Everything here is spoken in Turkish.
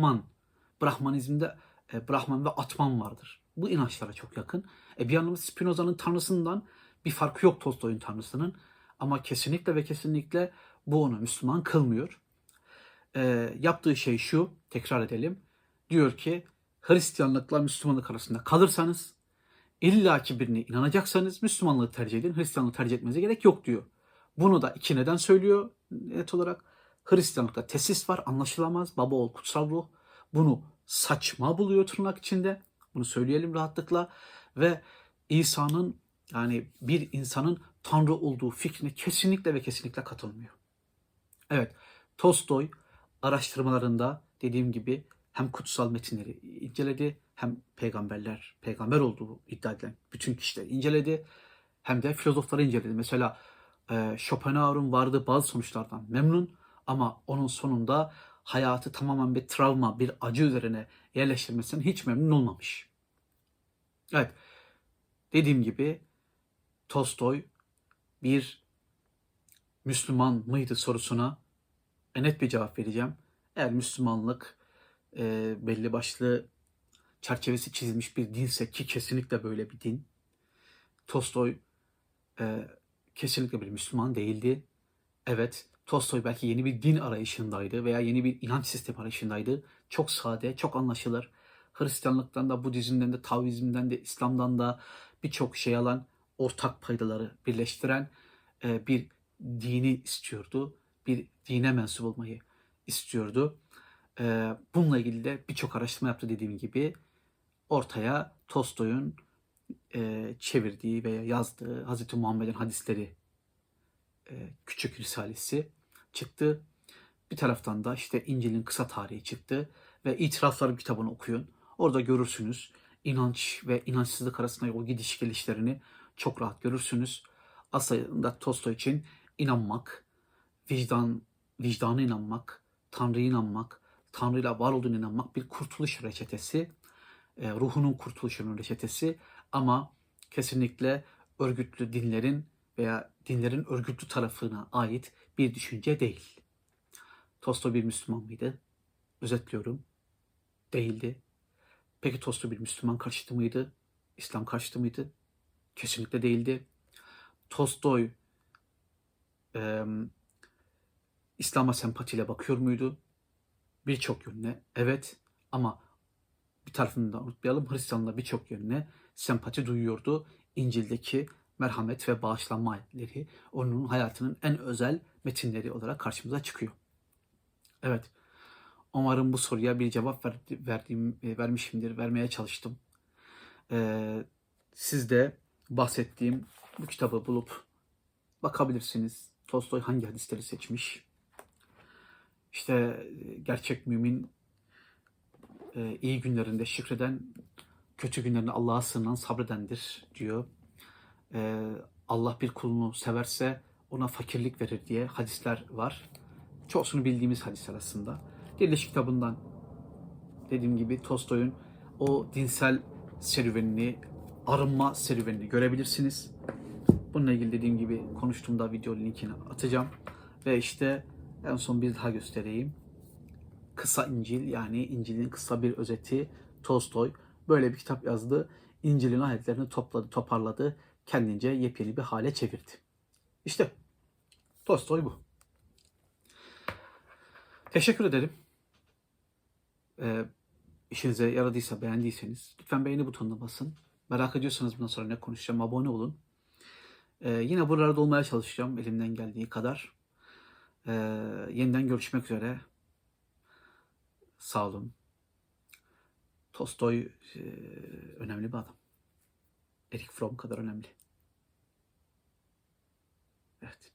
Brahman, Brahmanizmde e, Brahman ve Atman vardır. Bu inançlara çok yakın. E, bir anlamda Spinoza'nın tanrısından bir farkı yok Tolstoy'un tanrısının. Ama kesinlikle ve kesinlikle bu onu Müslüman kılmıyor. E, yaptığı şey şu, tekrar edelim. Diyor ki Hristiyanlıkla Müslümanlık arasında kalırsanız illaki birine inanacaksanız Müslümanlığı tercih edin. Hristiyanlığı tercih etmenize gerek yok diyor. Bunu da iki neden söylüyor net olarak. Hristiyanlıkta tesis var anlaşılamaz. Baba ol kutsal ruh. Bunu saçma buluyor tırnak içinde. Bunu söyleyelim rahatlıkla. Ve İsa'nın yani bir insanın Tanrı olduğu fikrine kesinlikle ve kesinlikle katılmıyor. Evet Tolstoy araştırmalarında dediğim gibi hem kutsal metinleri inceledi hem peygamberler, peygamber olduğu iddia edilen bütün kişileri inceledi. Hem de filozofları inceledi. Mesela e, Schopenhauer'un vardığı bazı sonuçlardan memnun ama onun sonunda hayatı tamamen bir travma, bir acı üzerine yerleştirmesinden hiç memnun olmamış. Evet, dediğim gibi Tolstoy bir Müslüman mıydı sorusuna net bir cevap vereceğim. Eğer Müslümanlık e, belli başlı çerçevesi çizilmiş bir dinse ki kesinlikle böyle bir din. Tolstoy e, kesinlikle bir Müslüman değildi. Evet, Tolstoy belki yeni bir din arayışındaydı veya yeni bir inanç sistemi arayışındaydı. Çok sade, çok anlaşılır. Hristiyanlıktan da, Budizm'den de, Taoizm'den de, İslam'dan da birçok şey alan, ortak paydaları birleştiren e, bir dini istiyordu. Bir dine mensup olmayı istiyordu. E, bununla ilgili de birçok araştırma yaptı dediğim gibi. Ortaya Tolstoy'un e, çevirdiği veya yazdığı Hazreti Muhammed'in hadisleri küçük risalesi çıktı. Bir taraftan da işte İncil'in kısa tarihi çıktı ve İtiraflar kitabını okuyun. Orada görürsünüz inanç ve inançsızlık arasında o gidiş gelişlerini çok rahat görürsünüz. Aslında Tolstoy için inanmak, vicdan, vicdana inanmak, Tanrı'ya inanmak, Tanrı'yla var olduğunu inanmak bir kurtuluş reçetesi, e, ruhunun kurtuluşunun reçetesi ama kesinlikle örgütlü dinlerin veya dinlerin örgütlü tarafına ait bir düşünce değil. Tolstoy bir Müslüman mıydı? Özetliyorum. Değildi. Peki Tolstoy bir Müslüman karşıtı mıydı? İslam karşıtı mıydı? Kesinlikle değildi. Tolstoy e, İslam'a sempatiyle bakıyor muydu? Birçok yönüne evet ama bir tarafını da unutmayalım Hristiyanlığa birçok yönüne sempati duyuyordu. İncil'deki merhamet ve bağışlanma ayetleri onun hayatının en özel metinleri olarak karşımıza çıkıyor. Evet. Umarım bu soruya bir cevap verdi, verdiğim, e, vermişimdir, vermeye çalıştım. Ee, siz de bahsettiğim bu kitabı bulup bakabilirsiniz. Tolstoy hangi hadisleri seçmiş? İşte e, gerçek mümin e, iyi günlerinde şükreden, kötü günlerinde Allah'a sığınan sabredendir diyor. E, Allah bir kulunu severse ona fakirlik verir diye hadisler var. Çoğusunu bildiğimiz hadisler aslında. Diriliş kitabından dediğim gibi Tolstoy'un o dinsel serüvenini, arınma serüvenini görebilirsiniz. Bununla ilgili dediğim gibi konuştuğumda video linkini atacağım. Ve işte en son bir daha göstereyim. Kısa İncil yani İncil'in kısa bir özeti Tolstoy böyle bir kitap yazdı. İncil'in ayetlerini topladı, toparladı. Kendince yepyeni bir hale çevirdi. İşte Tolstoy bu. Teşekkür ederim. Ee, işinize yaradıysa, beğendiyseniz lütfen beğeni butonuna basın. Merak ediyorsanız bundan sonra ne konuşacağım abone olun. Ee, yine buralarda olmaya çalışacağım elimden geldiği kadar. Ee, yeniden görüşmek üzere. Sağ olun. Tolstoy e, önemli bir adam. Erik Fromm kadar önemli. Evet.